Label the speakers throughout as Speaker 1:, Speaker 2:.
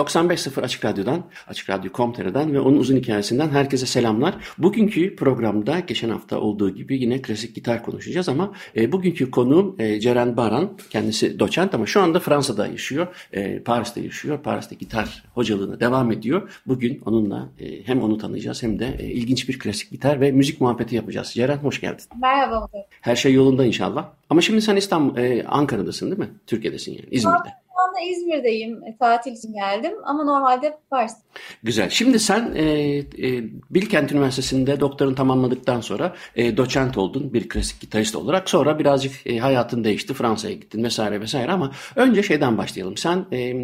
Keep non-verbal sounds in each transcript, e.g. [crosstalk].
Speaker 1: ...95.0 Açık Radyo'dan, Açık Radyo Komtera'dan ve onun uzun hikayesinden herkese selamlar. Bugünkü programda geçen hafta olduğu gibi yine klasik gitar konuşacağız ama e, bugünkü konuğum e, Ceren Baran. Kendisi doçent ama şu anda Fransa'da yaşıyor, e, Paris'te yaşıyor. Paris'te gitar hocalığına devam ediyor. Bugün onunla e, hem onu tanıyacağız hem de e, ilginç bir klasik gitar ve müzik muhabbeti yapacağız. Ceren hoş geldin.
Speaker 2: Merhaba.
Speaker 1: Her şey yolunda inşallah. Ama şimdi sen İstanbul, e, Ankara'dasın değil mi? Türkiye'desin yani, İzmir'de.
Speaker 2: İzmir'deyim. E, tatil için geldim ama normalde Paris.
Speaker 1: Güzel. Şimdi sen e, e, Bilkent Üniversitesi'nde doktorunu tamamladıktan sonra e, doçent oldun bir klasik gitarist olarak. Sonra birazcık e, hayatın değişti. Fransa'ya gittin vesaire vesaire ama önce şeyden başlayalım. Sen e,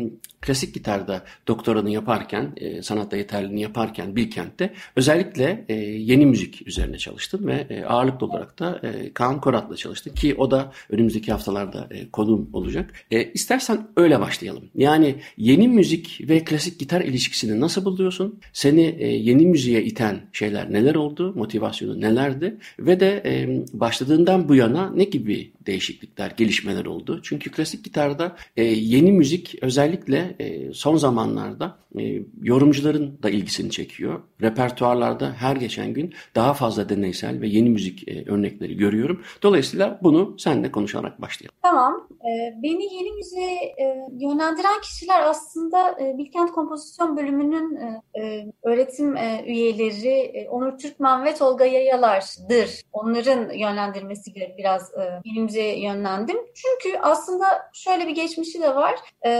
Speaker 1: klasik gitarda doktoranı yaparken, e, sanatta yeterliliğini yaparken Bilkent'te özellikle e, yeni müzik üzerine çalıştın ve e, ağırlıklı olarak da e, Kaan Korat'la çalıştın ki o da önümüzdeki haftalarda e, konuğum olacak. E, istersen öyle başlayalım. Yani yeni müzik ve klasik gitar ilişkisini nasıl buluyorsun? Seni e, yeni müziğe iten şeyler neler oldu? Motivasyonu nelerdi? Ve de e, başladığından bu yana ne gibi değişiklikler, gelişmeler oldu? Çünkü klasik gitarda e, yeni müzik özellikle e, son zamanlarda e, yorumcuların da ilgisini çekiyor. Repertuarlarda her geçen gün daha fazla deneysel ve yeni müzik e, örnekleri görüyorum. Dolayısıyla bunu seninle konuşarak başlayalım.
Speaker 2: Tamam. E, beni yeni müziğe e, yönlendiren kişiler aslında e, Bilkent Kompozisyon Bölümünün e, e, öğretim e, üyeleri e, Onur Türkmen ve Tolga Yayalar'dır. Onların yönlendirmesiyle biraz e, müziğe yönlendim. Çünkü aslında şöyle bir geçmişi de var. E,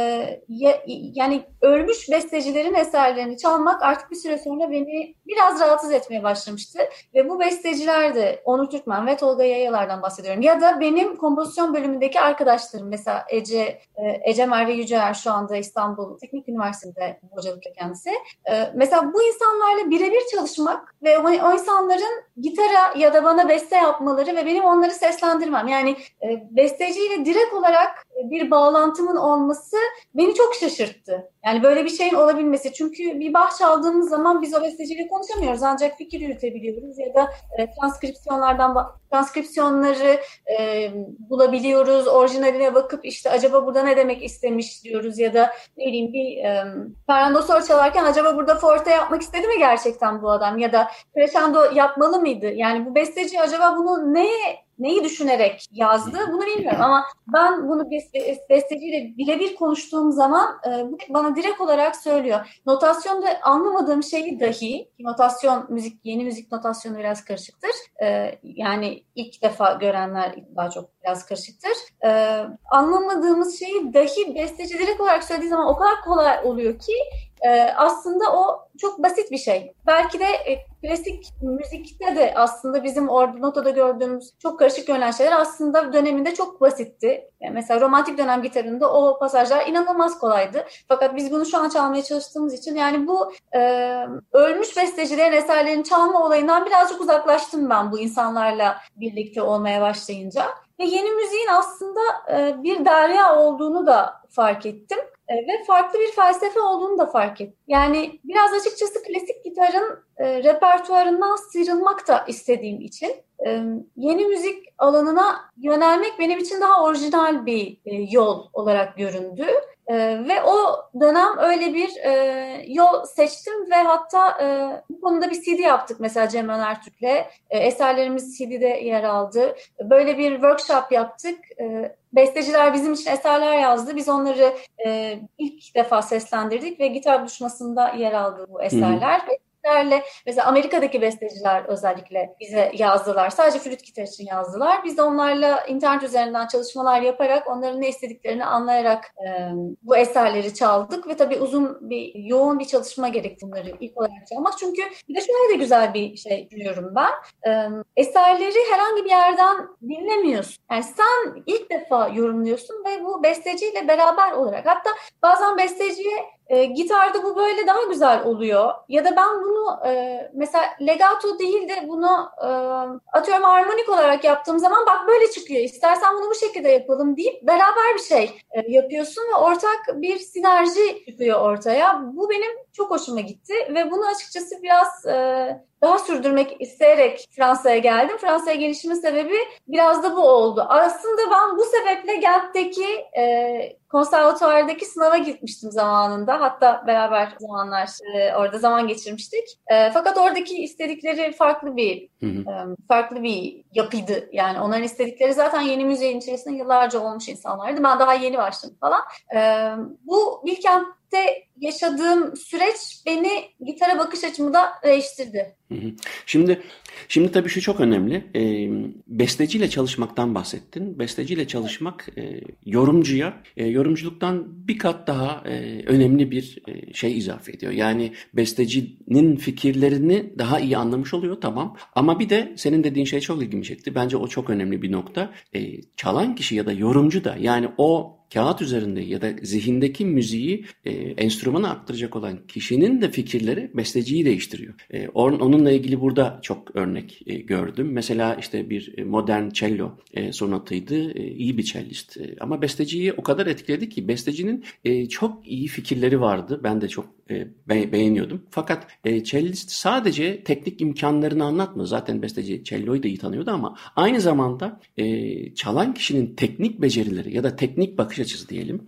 Speaker 2: ya, yani ölmüş bestecilerin eserlerini çalmak artık bir süre sonra beni biraz rahatsız etmeye başlamıştı. Ve bu besteciler de Onur Türkmen ve Tolga Yayalar'dan bahsediyorum. Ya da benim kompozisyon bölümündeki arkadaşlarım mesela Ece, e, Ece Merve Yüceer şu anda İstanbul Teknik Üniversitesi'nde hocalık kendisi. E, mesela bu insanlarla birebir çalışmak ve o insanların gitara ya da bana beste yapmaları ve benim onları seslendirmem. Yani e, besteciyle direkt olarak bir bağlantımın olması beni çok şaşırttı. Yani böyle bir şeyin olabilmesi. Çünkü bir bah çaldığımız zaman biz o besteciyle konuşamıyoruz. Ancak fikir yürütebiliyoruz ya da e, transkripsiyonlardan transkripsiyonları e, bulabiliyoruz. Orijinaline bakıp işte acaba burada ne demek istemiş diyoruz ya da ne bileyim bir e, Fernando Sor çalarken acaba burada forte yapmak istedi mi gerçekten bu adam ya da crescendo yapmalı mıydı? Yani bu besteci acaba bunu neye neyi düşünerek yazdı bunu bilmiyorum ama ben bunu besteciyle birebir konuştuğum zaman e, bana direkt olarak söylüyor. Notasyonda anlamadığım şeyi dahi, notasyon müzik, yeni müzik notasyonu biraz karışıktır. E, yani ilk defa görenler daha çok biraz karışıktır. E, anlamadığımız şeyi dahi besteci direkt olarak söylediği zaman o kadar kolay oluyor ki e, aslında o çok basit bir şey. Belki de e, klasik müzikte de aslında bizim orada notada gördüğümüz çok karışık görünen şeyler aslında döneminde çok basitti. Yani mesela romantik dönem gitarında o pasajlar inanılmaz kolaydı. Fakat biz bunu şu an çalmaya çalıştığımız için yani bu e, ölmüş bestecilerin eserlerini çalma olayından birazcık uzaklaştım ben bu insanlarla birlikte olmaya başlayınca. Ve yeni müziğin aslında e, bir derya olduğunu da fark ettim. E, ve farklı bir felsefe olduğunu da fark ettim. Yani biraz açıkçası klasik gitarın e, repertuarından sıyrılmak da istediğim için e, yeni müzik alanına yönelmek benim için daha orijinal bir e, yol olarak göründü. E, ve o dönem öyle bir e, yol seçtim ve hatta e, bu konuda bir CD yaptık mesela Cem Önertürk'le. E, eserlerimiz CD'de yer aldı. Böyle bir workshop yaptık. E, besteciler bizim için eserler yazdı. Biz onları e, ilk defa seslendirdik ve gitar buluşmasında yer aldı bu eserler. Hı hı. Tekniklerle mesela Amerika'daki besteciler özellikle bize yazdılar. Sadece flüt gitar için yazdılar. Biz de onlarla internet üzerinden çalışmalar yaparak onların ne istediklerini anlayarak e, bu eserleri çaldık ve tabii uzun bir yoğun bir çalışma gerekti bunları ilk olarak çalmak. Çünkü bir de şöyle de güzel bir şey düşünüyorum ben. E, eserleri herhangi bir yerden dinlemiyorsun. Yani sen ilk defa yorumluyorsun ve bu besteciyle beraber olarak hatta bazen besteciye e, gitarda bu böyle daha güzel oluyor. Ya da ben bunu e, mesela legato değil de bunu e, atıyorum harmonik olarak yaptığım zaman bak böyle çıkıyor. İstersen bunu bu şekilde yapalım deyip beraber bir şey e, yapıyorsun ve ortak bir sinerji çıkıyor ortaya. Bu benim çok hoşuma gitti ve bunu açıkçası biraz e, daha sürdürmek isteyerek Fransa'ya geldim. Fransa'ya gelişimin sebebi biraz da bu oldu. Aslında ben bu sebeple Gent'teki e, konservatuardaki sınava gitmiştim zamanında. Hatta beraber zamanlar e, orada zaman geçirmiştik. E, fakat oradaki istedikleri farklı bir hı hı. E, farklı bir yapıydı. Yani onların istedikleri zaten yeni müziğin içerisinde yıllarca olmuş insanlardı. Ben daha yeni başladım falan. E, bu Bilkent'te yaşadığım süreç beni gitara bakış açımı da değiştirdi.
Speaker 1: Şimdi şimdi tabii şu çok önemli. E, besteciyle çalışmaktan bahsettin. Besteciyle çalışmak e, yorumcuya e, yorumculuktan bir kat daha e, önemli bir e, şey izafe ediyor. Yani bestecinin fikirlerini daha iyi anlamış oluyor tamam. Ama bir de senin dediğin şey çok ilgimi çekti. Bence o çok önemli bir nokta. E, çalan kişi ya da yorumcu da yani o kağıt üzerinde ya da zihindeki müziği e, enstrümana aktaracak olan kişinin de fikirleri besteciyi değiştiriyor. E, on, onunla ilgili burada çok örnek e, gördüm. Mesela işte bir modern cello e, sonatıydı. E, iyi bir cellist. E, ama besteciyi o kadar etkiledi ki bestecinin e, çok iyi fikirleri vardı. Ben de çok e, be, beğeniyordum. Fakat e, cellist sadece teknik imkanlarını anlatmıyor. Zaten besteci cello'yu da iyi tanıyordu ama aynı zamanda e, çalan kişinin teknik becerileri ya da teknik bakış açısı diyelim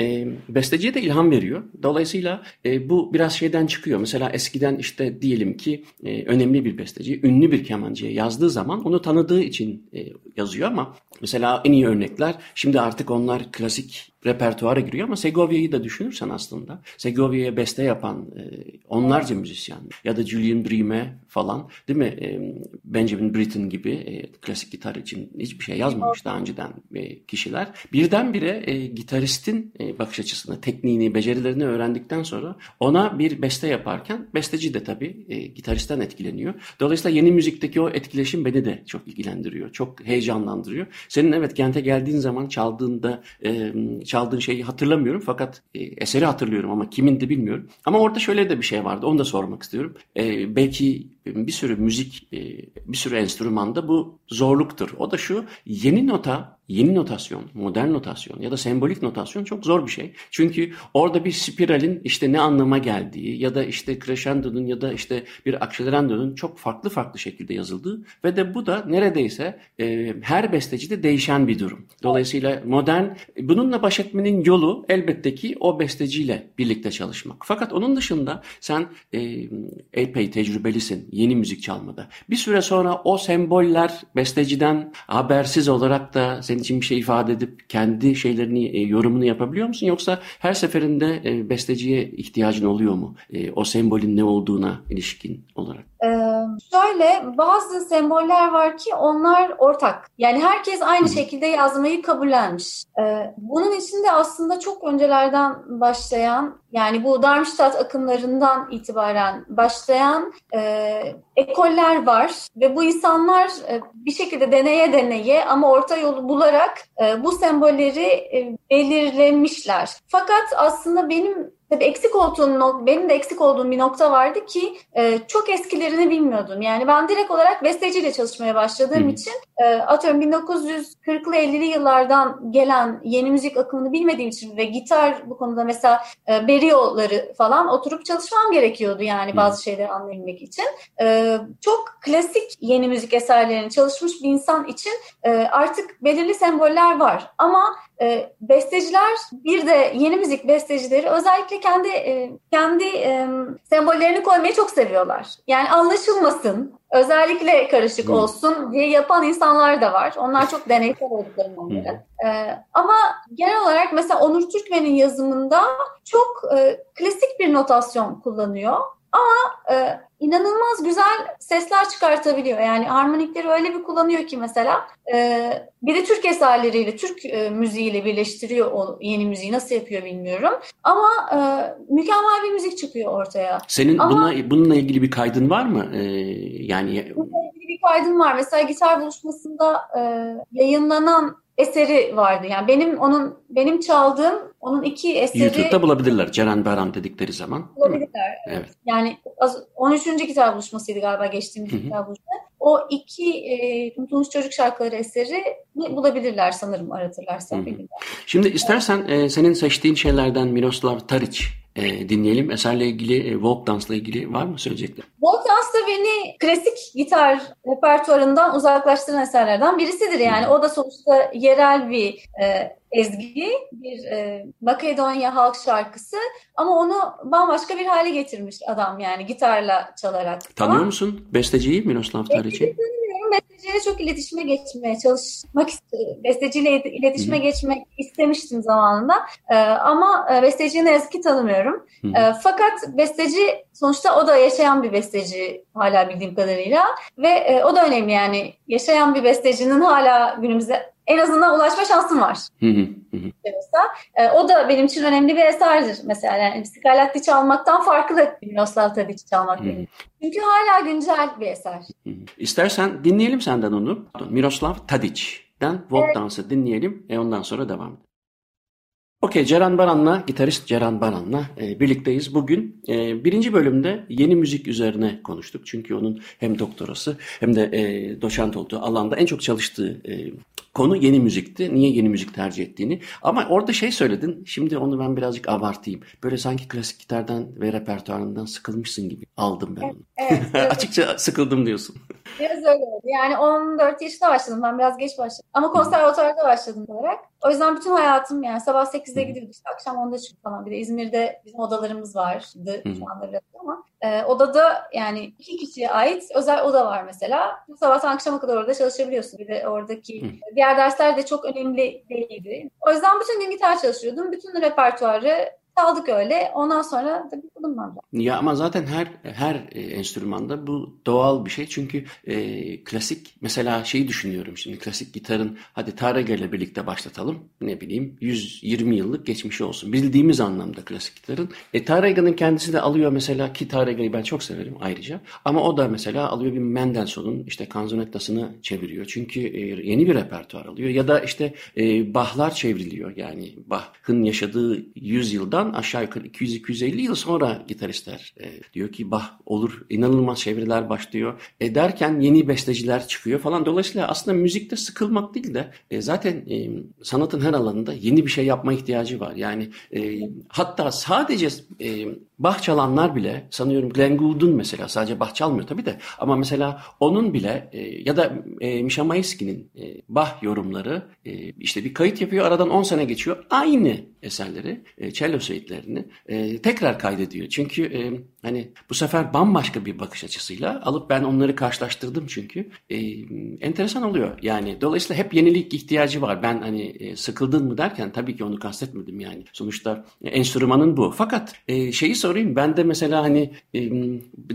Speaker 1: e, besteciye de ilham veriyor. Dolayısıyla e, bu biraz şeyden çıkıyor. Mesela eskiden işte diyelim ki e, önemli bir besteci, ünlü bir kemancıya yazdığı zaman onu tanıdığı için e, yazıyor ama mesela en iyi örnekler şimdi artık onlar klasik repertuara giriyor ama Segovia'yı da düşünürsen aslında Segovia'ya beste yapan e, onlarca müzisyen ya da Julian Breame falan değil mi? E, Benjamin Britten gibi e, klasik gitar için hiçbir şey yazmamış daha önceden e, kişiler. Birdenbire e, gitaristin e, bakış açısını, tekniğini, becerilerini öğrendikten sonra ona bir beste yaparken besteci de tabii e, gitaristten etkileniyor. Dolayısıyla yeni müzikteki o etkileşim beni de çok ilgilendiriyor. Çok heyecanlandırıyor. Senin evet Kent'e geldiğin zaman çaldığında e, çaldığın şeyi hatırlamıyorum fakat e, eseri hatırlıyorum ama kimindi bilmiyorum. Ama orada şöyle de bir şey vardı. Onu da sormak istiyorum. E, belki bir sürü müzik, e, bir sürü enstrümanda bu zorluktur. O da şu yeni nota yeni notasyon, modern notasyon ya da sembolik notasyon çok zor bir şey. Çünkü orada bir spiralin işte ne anlama geldiği ya da işte crescendo'nun ya da işte bir accelerando'nun çok farklı farklı şekilde yazıldığı ve de bu da neredeyse e, her bestecide değişen bir durum. Dolayısıyla modern bununla baş etmenin yolu elbette ki o besteciyle birlikte çalışmak. Fakat onun dışında sen e, epey tecrübelisin yeni müzik çalmada. Bir süre sonra o semboller besteciden habersiz olarak da senin için bir şey ifade edip kendi şeylerini, e, yorumunu yapabiliyor musun? Yoksa her seferinde e, besteciye ihtiyacın oluyor mu? E, o sembolün ne olduğuna ilişkin olarak.
Speaker 2: Ee, şöyle bazı semboller var ki onlar ortak. Yani herkes aynı şekilde yazmayı kabullenmiş. Ee, bunun için de aslında çok öncelerden başlayan yani bu Darmstadt akımlarından itibaren başlayan e, ekoller var ve bu insanlar e, bir şekilde deneye deneye ama orta yolu bularak e, bu sembolleri e, belirlemişler. Fakat aslında benim Tabii eksik olduğum, benim de eksik olduğum bir nokta vardı ki e, çok eskilerini bilmiyordum. Yani ben direkt olarak besteciyle çalışmaya başladığım Hı. için e, atıyorum 1940'lı 50'li yıllardan gelen yeni müzik akımını bilmediğim için ve gitar bu konuda mesela e, Berio'ları falan oturup çalışmam gerekiyordu yani Hı. bazı şeyleri anlayabilmek için. E, çok klasik yeni müzik eserlerini çalışmış bir insan için e, artık belirli semboller var. Ama e, besteciler bir de yeni müzik bestecileri özellikle kendi e, kendi e, sembollerini koymayı çok seviyorlar. Yani anlaşılmasın, özellikle karışık hmm. olsun diye yapan insanlar da var. Onlar çok deneysel olduklarını onların. Hmm. E, ama genel olarak mesela Onur Türkmen'in yazımında çok e, klasik bir notasyon kullanıyor. Ama e, inanılmaz güzel sesler çıkartabiliyor. Yani harmonikleri öyle bir kullanıyor ki mesela e, bir de Türk eserleriyle, Türk e, müziğiyle birleştiriyor o yeni müziği. Nasıl yapıyor bilmiyorum. Ama e, mükemmel bir müzik çıkıyor ortaya.
Speaker 1: Senin
Speaker 2: Ama,
Speaker 1: buna, bununla ilgili bir kaydın var mı? Ee, yani
Speaker 2: bununla ilgili bir kaydım var. Mesela gitar buluşmasında e, yayınlanan eseri vardı. Yani benim onun benim çaldığım onun iki eseri
Speaker 1: YouTube'da bulabilirler. Ceren Baran dedikleri zaman.
Speaker 2: Bulabilirler.
Speaker 1: Evet.
Speaker 2: Yani 13. gitar buluşmasıydı galiba geçtiğimiz
Speaker 1: Hı hı.
Speaker 2: gitar buluşması. O iki e, Unutulmuş Çocuk Şarkıları eseri bulabilirler sanırım aratırlarsa.
Speaker 1: Hı hı.
Speaker 2: bilmiyorum.
Speaker 1: Şimdi istersen e, senin seçtiğin şeylerden Miroslav Taric e, dinleyelim. Eserle ilgili, e, Walk Dance'la ilgili var mı söyleyecekler?
Speaker 2: Walk Dance da beni klasik gitar repertuarından uzaklaştıran eserlerden birisidir. Yani o da sonuçta yerel bir e, ezgi, bir e, Makedonya halk şarkısı ama onu bambaşka bir hale getirmiş adam yani gitarla çalarak.
Speaker 1: Tanıyor musun besteciyi Miroslav Taric'i?
Speaker 2: Bilmiyorum, besteciyle çok iletişime geçmeye çalışmak. Besteciyle iletişime
Speaker 1: Hı.
Speaker 2: geçmek istemiştim zamanında. Ee, ama e, besteciyi ne yazık ki tanımıyorum.
Speaker 1: Hı.
Speaker 2: Ee, fakat besteci sonuçta o da yaşayan bir besteci hala bildiğim kadarıyla ve e, o da önemli yani yaşayan bir bestecinin hala günümüzde en azından ulaşma şansım var. Mesela. E, o da benim için önemli bir eserdir mesela. Yani Scarlatti çalmaktan farklı Miroslav Tadic çalmak benim. Çünkü hala güncel bir eser.
Speaker 1: İstersen dinleyelim senden onu. Miroslav Tadic'den Walk
Speaker 2: Evet.
Speaker 1: Dance'ı dinleyelim. E ondan sonra devam edelim. Okey, Ceren Baran'la, gitarist Ceren Baran'la e, birlikteyiz. Bugün e, birinci bölümde yeni müzik üzerine konuştuk. Çünkü onun hem doktorası hem de e, doçent olduğu alanda en çok çalıştığı e, konu yeni müzikti. Niye yeni müzik tercih ettiğini. Ama orada şey söyledin, şimdi onu ben birazcık abartayım. Böyle sanki klasik gitardan ve repertuarından sıkılmışsın gibi aldım ben onu.
Speaker 2: Evet, [laughs] evet.
Speaker 1: Açıkça sıkıldım diyorsun.
Speaker 2: Biraz öyle oldu. Yani 14 yaşında başladım. Ben biraz geç başladım. Ama konservatuarda başladım olarak. O yüzden bütün hayatım yani sabah 8'de gidiyorduk. işte akşam 10'da çıkıp falan. Bir de İzmir'de bizim odalarımız vardı. Şu anda biraz ama. E, odada yani iki kişiye ait özel oda var mesela. Sabahtan akşama kadar orada çalışabiliyorsun. Bir de oradaki
Speaker 1: Hı.
Speaker 2: diğer dersler de çok önemli değildi. O yüzden bütün gün gitar çalışıyordum. Bütün repertuarı çaldık öyle. Ondan sonra tabii bulunmam.
Speaker 1: Ya ama zaten her her e, enstrümanda bu doğal bir şey. Çünkü e, klasik mesela şeyi düşünüyorum şimdi klasik gitarın hadi Tarega ile birlikte başlatalım. Ne bileyim 120 yıllık geçmişi olsun. Bildiğimiz anlamda klasik gitarın. E, Tarega'nın kendisi de alıyor mesela ki Tarega'yı ben çok severim ayrıca. Ama o da mesela alıyor bir Mendelssohn'un işte kanzonettasını çeviriyor. Çünkü e, yeni bir repertuar alıyor. Ya da işte e, Bach'lar çevriliyor. Yani Bach'ın yaşadığı 100 yıldan aşağı yukarı 200-250 yıl sonra gitaristler e, diyor ki Bach olur inanılmaz çeviriler başlıyor. E, derken yeni besteciler çıkıyor falan. Dolayısıyla aslında müzikte sıkılmak değil de e, zaten e, sanatın her alanında yeni bir şey yapma ihtiyacı var. Yani e, hatta sadece e, Bach çalanlar bile sanıyorum Glenn Gould'un mesela sadece Bach çalmıyor tabii de ama mesela onun bile e, ya da e, Misha Mayeski'nin e, Bach yorumları e, işte bir kayıt yapıyor aradan 10 sene geçiyor aynı eserleri e, cello suite'lerini e, tekrar kaydediyor. Çünkü e, hani bu sefer bambaşka bir bakış açısıyla alıp ben onları karşılaştırdım çünkü e, enteresan oluyor. Yani dolayısıyla hep yenilik ihtiyacı var. Ben hani e, sıkıldın mı derken tabii ki onu kastetmedim yani. Sonuçta enstrümanın bu. Fakat e, şeyi sorayım ben de mesela hani e,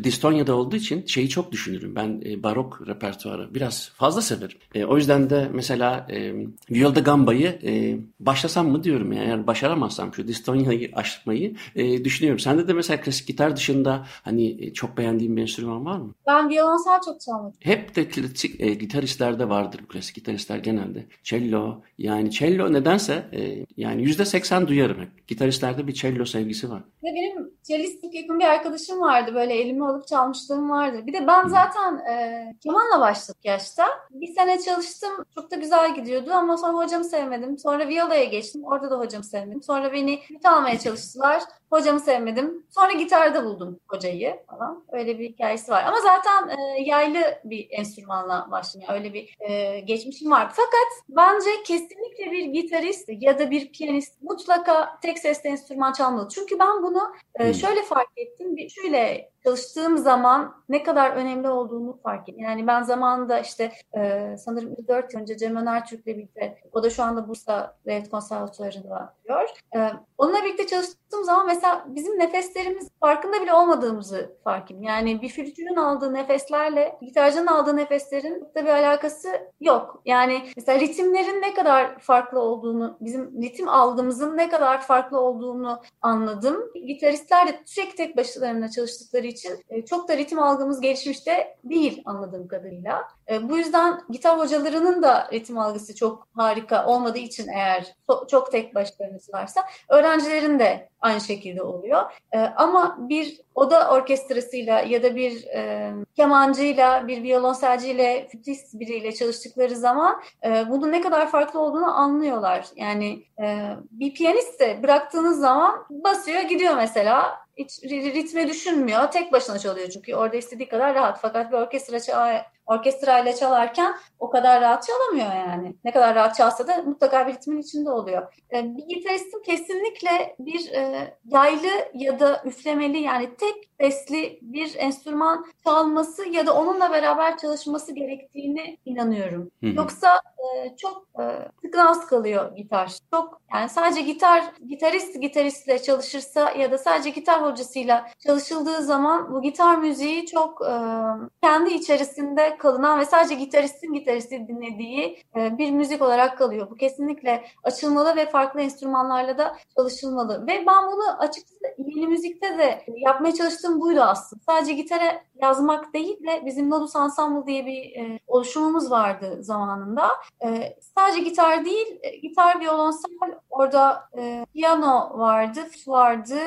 Speaker 1: Distonya'da olduğu için şeyi çok düşünürüm. Ben e, barok repertuarı biraz fazla severim. E, o yüzden de mesela e, Viola da Gamba'yı e, başlasam mı diyorum yani. Eğer başaramazsam şu Distonya'yı aşmayı e, düşünüyorum. Sende de mesela klasik gitar dışında hani e, çok beğendiğin bir enstrüman var mı?
Speaker 2: Ben violonsel çok çalmak
Speaker 1: Hep de klasik e, gitaristlerde vardır. Klasik gitaristler genelde. Cello yani cello nedense e, yani yüzde seksen duyarım hep. Gitaristlerde bir cello sevgisi var.
Speaker 2: Ve benim cellist çok yakın bir arkadaşım vardı. Böyle elime alıp çalmışlığım vardı. Bir de ben zaten e, kemanla başladık yaşta. Bir sene çalıştım. Çok da güzel gidiyordu ama sonra hocamı sevmedim. Sonra violaya geçtim. Orada da hocamı sevmedim. Sonra beni almaya çalıştılar. Hocamı sevmedim. Sonra gitarda buldum hocayı falan. Öyle bir hikayesi var. Ama zaten e, yaylı bir enstrümanla başladım. Yani öyle bir e, geçmişim var. Fakat bence kesinlikle bir gitarist ya da bir piyanist mutlaka tek sesli enstrüman çalmalı. Çünkü ben bunu e,
Speaker 1: Hmm.
Speaker 2: şöyle fark ettim. Bir, şöyle çalıştığım zaman ne kadar önemli olduğunu fark ettim. Yani ben zamanında işte e, sanırım 4 yıl önce Cem Öner Türk'le birlikte, o da şu anda Bursa Devlet Konservatuvarı'nda diyor. E, onunla birlikte çalıştığım zaman mesela bizim nefeslerimiz farkında bile olmadığımızı fark ettim. Yani bir flütçünün aldığı nefeslerle gitarcının aldığı nefeslerin da bir alakası yok. Yani mesela ritimlerin ne kadar farklı olduğunu, bizim ritim algımızın ne kadar farklı olduğunu anladım. Gitaristler de sürekli tek başlarına çalıştıkları için e, çok da ritim algımız gelişmiş de değil anladığım kadarıyla. E, bu yüzden gitar hocalarının da ritim algısı çok harika olmadığı için eğer çok tek başlarınız varsa öğrencilerin de aynı şekilde oluyor. E, ama bir oda orkestrasıyla ya da bir kemancıyla, bir violonselciyle, flütist biriyle çalıştıkları zaman bunun ne kadar farklı olduğunu anlıyorlar. Yani bir piyanist de bıraktığınız zaman basıyor gidiyor mesela hiç ritme düşünmüyor. Tek başına çalıyor çünkü orada istediği kadar rahat. Fakat bir orkestra orkestra ile çalarken o kadar rahat çalamıyor yani. Ne kadar rahat çalsa da mutlaka bir ritmin içinde oluyor. Ee, bir gitaristin kesinlikle bir e, yaylı ya da üflemeli yani tek sesli bir enstrüman çalması ya da onunla beraber çalışması gerektiğini inanıyorum. Hı hı. Yoksa e, çok e, tıknaz kalıyor gitar. Çok yani sadece gitar gitarist gitaristle çalışırsa ya da sadece gitar hocasıyla çalışıldığı zaman bu gitar müziği çok e, kendi içerisinde kalınan ve sadece gitaristin gitaristi dinlediği e, bir müzik olarak kalıyor. Bu kesinlikle açılmalı ve farklı enstrümanlarla da çalışılmalı. Ve ben bunu açıkçası yeni müzikte de yapmaya çalıştığım buydu aslında. Sadece gitara yazmak değil de bizim Nodus Ensemble diye bir e, oluşumumuz vardı zamanında. E, sadece gitar değil, e, gitar, violonsel, orada e, piyano vardı, vardı,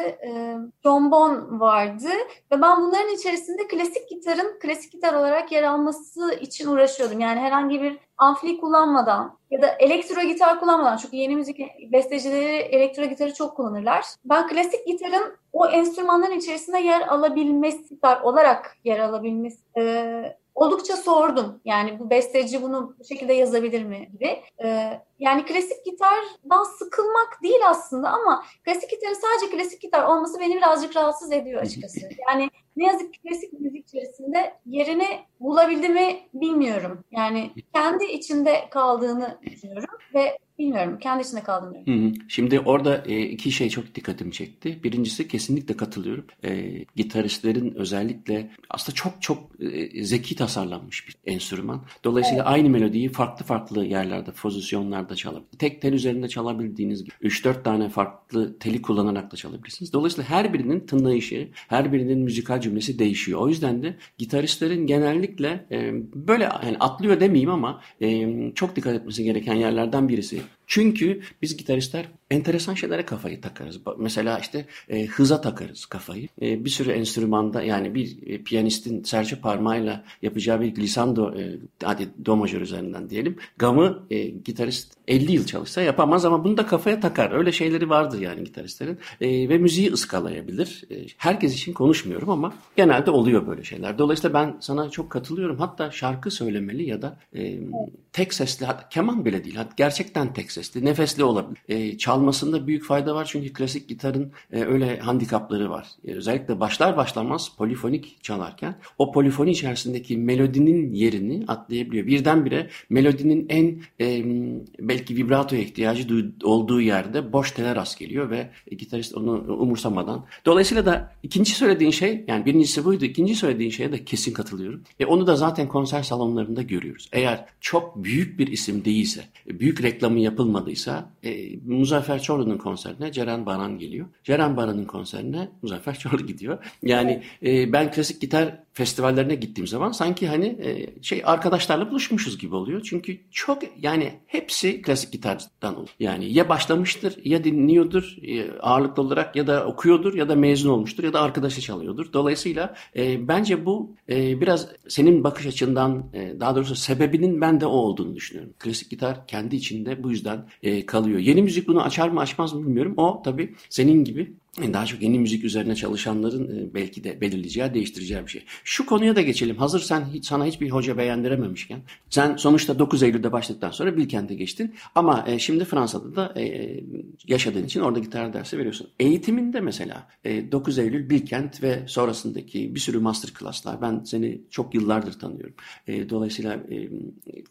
Speaker 2: trombon vardı ve ben bunların içerisinde klasik gitarın klasik gitar olarak yer alması için uğraşıyordum. Yani herhangi bir amfli kullanmadan ya da elektro gitar kullanmadan çünkü yeni müzik bestecileri elektro gitarı çok kullanırlar. Ben klasik gitarın o enstrümanların içerisinde yer alabilmesi olarak yer alabilmesi e, oldukça sordum. Yani bu besteci bunu bu şekilde yazabilir mi gibi. Ee, yani klasik gitardan sıkılmak değil aslında ama klasik gitarın sadece klasik gitar olması beni birazcık rahatsız ediyor açıkçası. [laughs] Yani ne yazık ki klasik müzik içerisinde yerini bulabildi mi bilmiyorum. Yani kendi içinde kaldığını düşünüyorum ve Bilmiyorum. Kendi içinde. Hı hı.
Speaker 1: Şimdi orada e, iki şey çok dikkatimi çekti. Birincisi kesinlikle katılıyorum. E, gitaristlerin özellikle aslında çok çok e, zeki tasarlanmış bir enstrüman. Dolayısıyla evet. aynı melodiyi farklı farklı yerlerde, pozisyonlarda çalabilir. Tek tel üzerinde çalabildiğiniz gibi 3-4 tane farklı teli kullanarak da çalabilirsiniz. Dolayısıyla her birinin tınlayışı, her birinin müzikal cümlesi değişiyor. O yüzden de gitaristlerin genellikle e, böyle yani atlıyor demeyeyim ama e, çok dikkat etmesi gereken yerlerden birisi çünkü biz gitaristler enteresan şeylere kafayı takarız. Mesela işte e, hıza takarız kafayı. E, bir sürü enstrümanda yani bir e, piyanistin serçe parmağıyla yapacağı bir glissando e, hadi do majör üzerinden diyelim. Gamı e, gitarist 50 yıl çalışsa yapamaz ama bunu da kafaya takar. Öyle şeyleri vardır yani gitaristlerin. E, ve müziği ıskalayabilir. E, herkes için konuşmuyorum ama genelde oluyor böyle şeyler. Dolayısıyla ben sana çok katılıyorum. Hatta şarkı söylemeli ya da e, tek sesli, keman bile değil. Gerçekten tek sesli, nefesli olabilir. E, çalmasında büyük fayda var çünkü klasik gitarın e, öyle handikapları var. E, özellikle başlar başlamaz polifonik çalarken o polifoni içerisindeki melodinin yerini atlayabiliyor. Birdenbire melodinin en e, belki vibratoya ihtiyacı olduğu yerde boş tele rast geliyor ve e, gitarist onu umursamadan. Dolayısıyla da ikinci söylediğin şey yani birincisi buydu. ikinci söylediğin şeye de kesin katılıyorum. E, onu da zaten konser salonlarında görüyoruz. Eğer çok büyük bir isim değilse, büyük reklamı yapılmadıysa e, Muzaffer Çorlu'nun konserine Ceren Baran geliyor. Ceren Baran'ın konserine Muzaffer Çorlu gidiyor. Yani e, ben klasik gitar festivallerine gittiğim zaman sanki hani e, şey arkadaşlarla buluşmuşuz gibi oluyor. Çünkü çok yani hepsi klasik gitardan olur. Yani ya başlamıştır ya dinliyordur e, ağırlıklı olarak ya da okuyordur ya da mezun olmuştur ya da arkadaşı çalıyordur. Dolayısıyla e, bence bu e, biraz senin bakış açından e, daha doğrusu sebebinin ben de o olduğunu düşünüyorum. Klasik gitar kendi içinde bu yüzden e, kalıyor. Yeni müzik bunu açar mı açmaz mı bilmiyorum. O tabii senin gibi daha çok yeni müzik üzerine çalışanların e, belki de belirleyeceği, değiştireceği bir şey. Şu konuya da geçelim. Hazır sen hiç, sana hiçbir hoca beğendirememişken. Sen sonuçta 9 Eylül'de başladıktan sonra Bilkent'e geçtin. Ama e, şimdi Fransa'da da e, yaşadığın için orada gitar dersi veriyorsun. Eğitiminde mesela e, 9 Eylül, Bilkent ve sonrasındaki bir sürü master class'lar. Ben seni çok yıllardır tanıyorum. E, dolayısıyla e,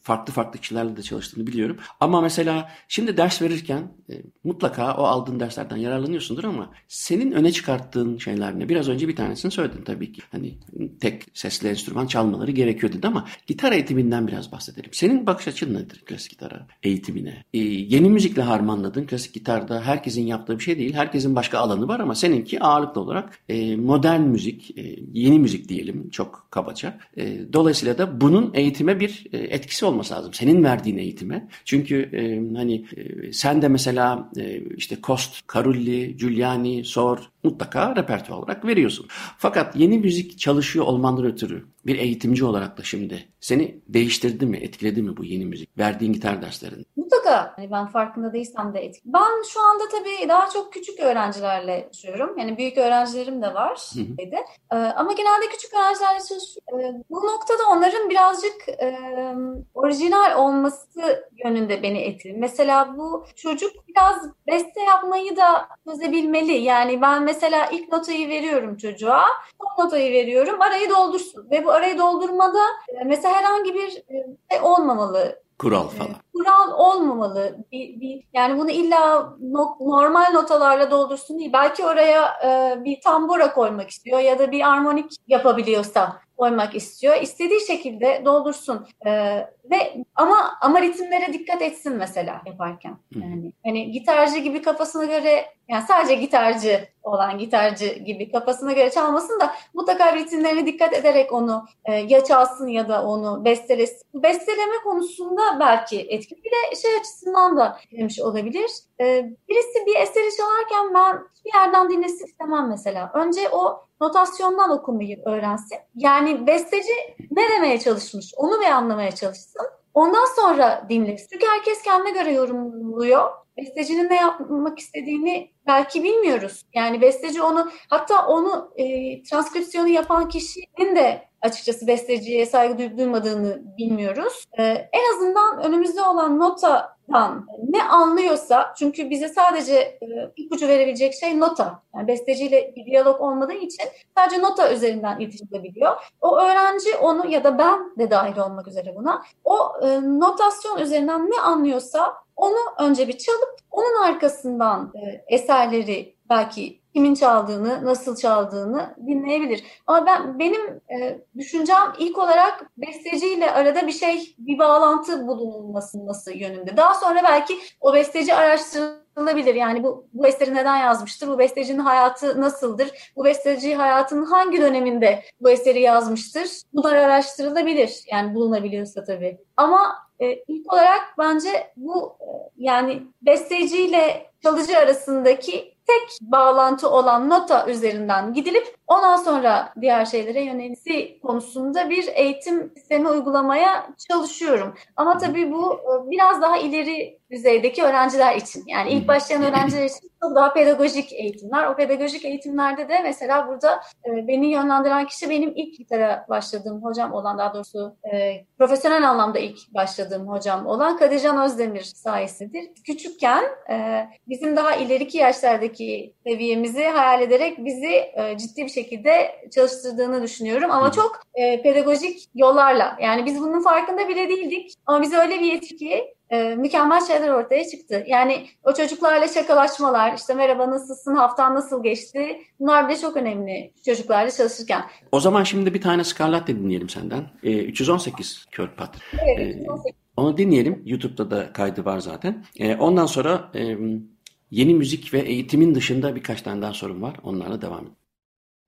Speaker 1: farklı farklı kişilerle de çalıştığını biliyorum. Ama mesela şimdi ders verirken e, mutlaka o aldığın derslerden yararlanıyorsundur ama senin öne çıkarttığın şeyler ne? Biraz önce bir tanesini söyledin tabii ki. Hani tek sesli enstrüman çalmaları gerekiyor dedi ama gitar eğitiminden biraz bahsedelim. Senin bakış açın nedir klasik gitara eğitimine? Ee, yeni müzikle harmanladın. Klasik gitarda herkesin yaptığı bir şey değil. Herkesin başka alanı var ama seninki ağırlıklı olarak e, modern müzik, e, yeni müzik diyelim çok kabaca. E, dolayısıyla da bunun eğitime bir e, etkisi olması lazım. Senin verdiğin eğitime. Çünkü e, hani e, sen de mesela e, işte Kost, Carulli, Giuliani, Sor mutlaka repertuar olarak veriyorsun. Fakat yeni müzik çalışıyor olmandan ötürü bir eğitimci olarak da şimdi seni değiştirdi mi, etkiledi mi bu yeni müzik? Verdiğin gitar derslerinde.
Speaker 2: Mutlaka. Hani ben farkında değilsem de etkili. Ben şu anda tabii daha çok küçük öğrencilerle çalışıyorum. Yani büyük öğrencilerim de var. Hı hı. Ee, ama genelde küçük öğrencilerle çalışıyorum. Ee, bu noktada onların birazcık e, orijinal olması yönünde beni etkiledi. Mesela bu çocuk biraz beste yapmayı da çözebilmeli. Yani ben mesela ilk notayı veriyorum çocuğa. Son notayı veriyorum. Arayı doldursun. Ve bu arayı doldurmada e, mesela herhangi bir e, şey olmamalı.
Speaker 1: Kural e, falan.
Speaker 2: Kural olmamalı. Bir, bir, yani bunu illa no, normal notalarla doldursun değil. Belki oraya e, bir tambura koymak istiyor ya da bir armonik yapabiliyorsa koymak istiyor. İstediği şekilde doldursun. Ee, ve ama ama ritimlere dikkat etsin mesela yaparken. Yani hani gitarcı gibi kafasına göre yani sadece gitarcı olan gitarcı gibi kafasına göre çalmasın da mutlaka ritimlerine dikkat ederek onu e, ya çalsın ya da onu bestelesin. Besteleme konusunda belki etkili. Bir de şey açısından da demiş olabilir. E, birisi bir eseri çalarken ben bir yerden dinlesin istemem mesela. Önce o notasyondan okumayı öğrensin. Yani besteci ne demeye çalışmış onu bir anlamaya çalışsın. Ondan sonra dinlesin. Çünkü herkes kendine göre yorumluyor. Bestecinin ne yapmak istediğini belki bilmiyoruz. Yani besteci onu hatta onu e, transkripsiyonu yapan kişinin de açıkçası besteciye saygı duymadığını bilmiyoruz. E, en azından önümüzde olan notadan ne anlıyorsa çünkü bize sadece e, ipucu verebilecek şey nota. Yani besteciyle bir diyalog olmadığı için sadece nota üzerinden iletişilebiliyor. O öğrenci onu ya da ben de dahil olmak üzere buna o e, notasyon üzerinden ne anlıyorsa onu önce bir çalıp onun arkasından e, eserleri belki kimin çaldığını, nasıl çaldığını dinleyebilir. Ama ben benim e, düşüncem ilk olarak besteciyle arada bir şey, bir bağlantı bulunması yönünde. Daha sonra belki o besteci araştırılabilir. Yani bu, bu eseri neden yazmıştır? Bu bestecinin hayatı nasıldır? Bu besteci hayatının hangi döneminde bu eseri yazmıştır? Bunlar araştırılabilir. Yani bulunabiliyorsa tabii. Ama e, ilk olarak bence bu e, yani besteciyle çalıcı arasındaki tek bağlantı olan nota üzerinden gidilip ondan sonra diğer şeylere yönelisi konusunda bir eğitim sistemi uygulamaya çalışıyorum. Ama tabii bu e, biraz daha ileri düzeydeki öğrenciler için. Yani ilk başlayan öğrenciler için çok daha pedagojik eğitimler. O pedagojik eğitimlerde de mesela burada e, beni yönlendiren kişi benim ilk gitara başladığım hocam olan daha doğrusu e, profesyonel anlamda ilk başladığım hocam olan Kadircan Özdemir sayesidir. Küçükken e, bizim daha ileriki yaşlardaki seviyemizi hayal ederek bizi e, ciddi bir şekilde çalıştırdığını düşünüyorum. Ama çok e, pedagojik yollarla. Yani biz bunun farkında bile değildik. Ama biz öyle bir yetki e, mükemmel şeyler ortaya çıktı. Yani o çocuklarla şakalaşmalar, işte merhaba nasılsın, haftan nasıl geçti? Bunlar bile çok önemli çocuklarla çalışırken.
Speaker 1: O zaman şimdi bir tane Scarlatte dinleyelim senden. E, 318 Kölpat.
Speaker 2: Evet, 318. E,
Speaker 1: onu dinleyelim. YouTube'da da kaydı var zaten. E, ondan sonra e, yeni müzik ve eğitimin dışında birkaç tane daha sorun var. Onlarla devam edelim.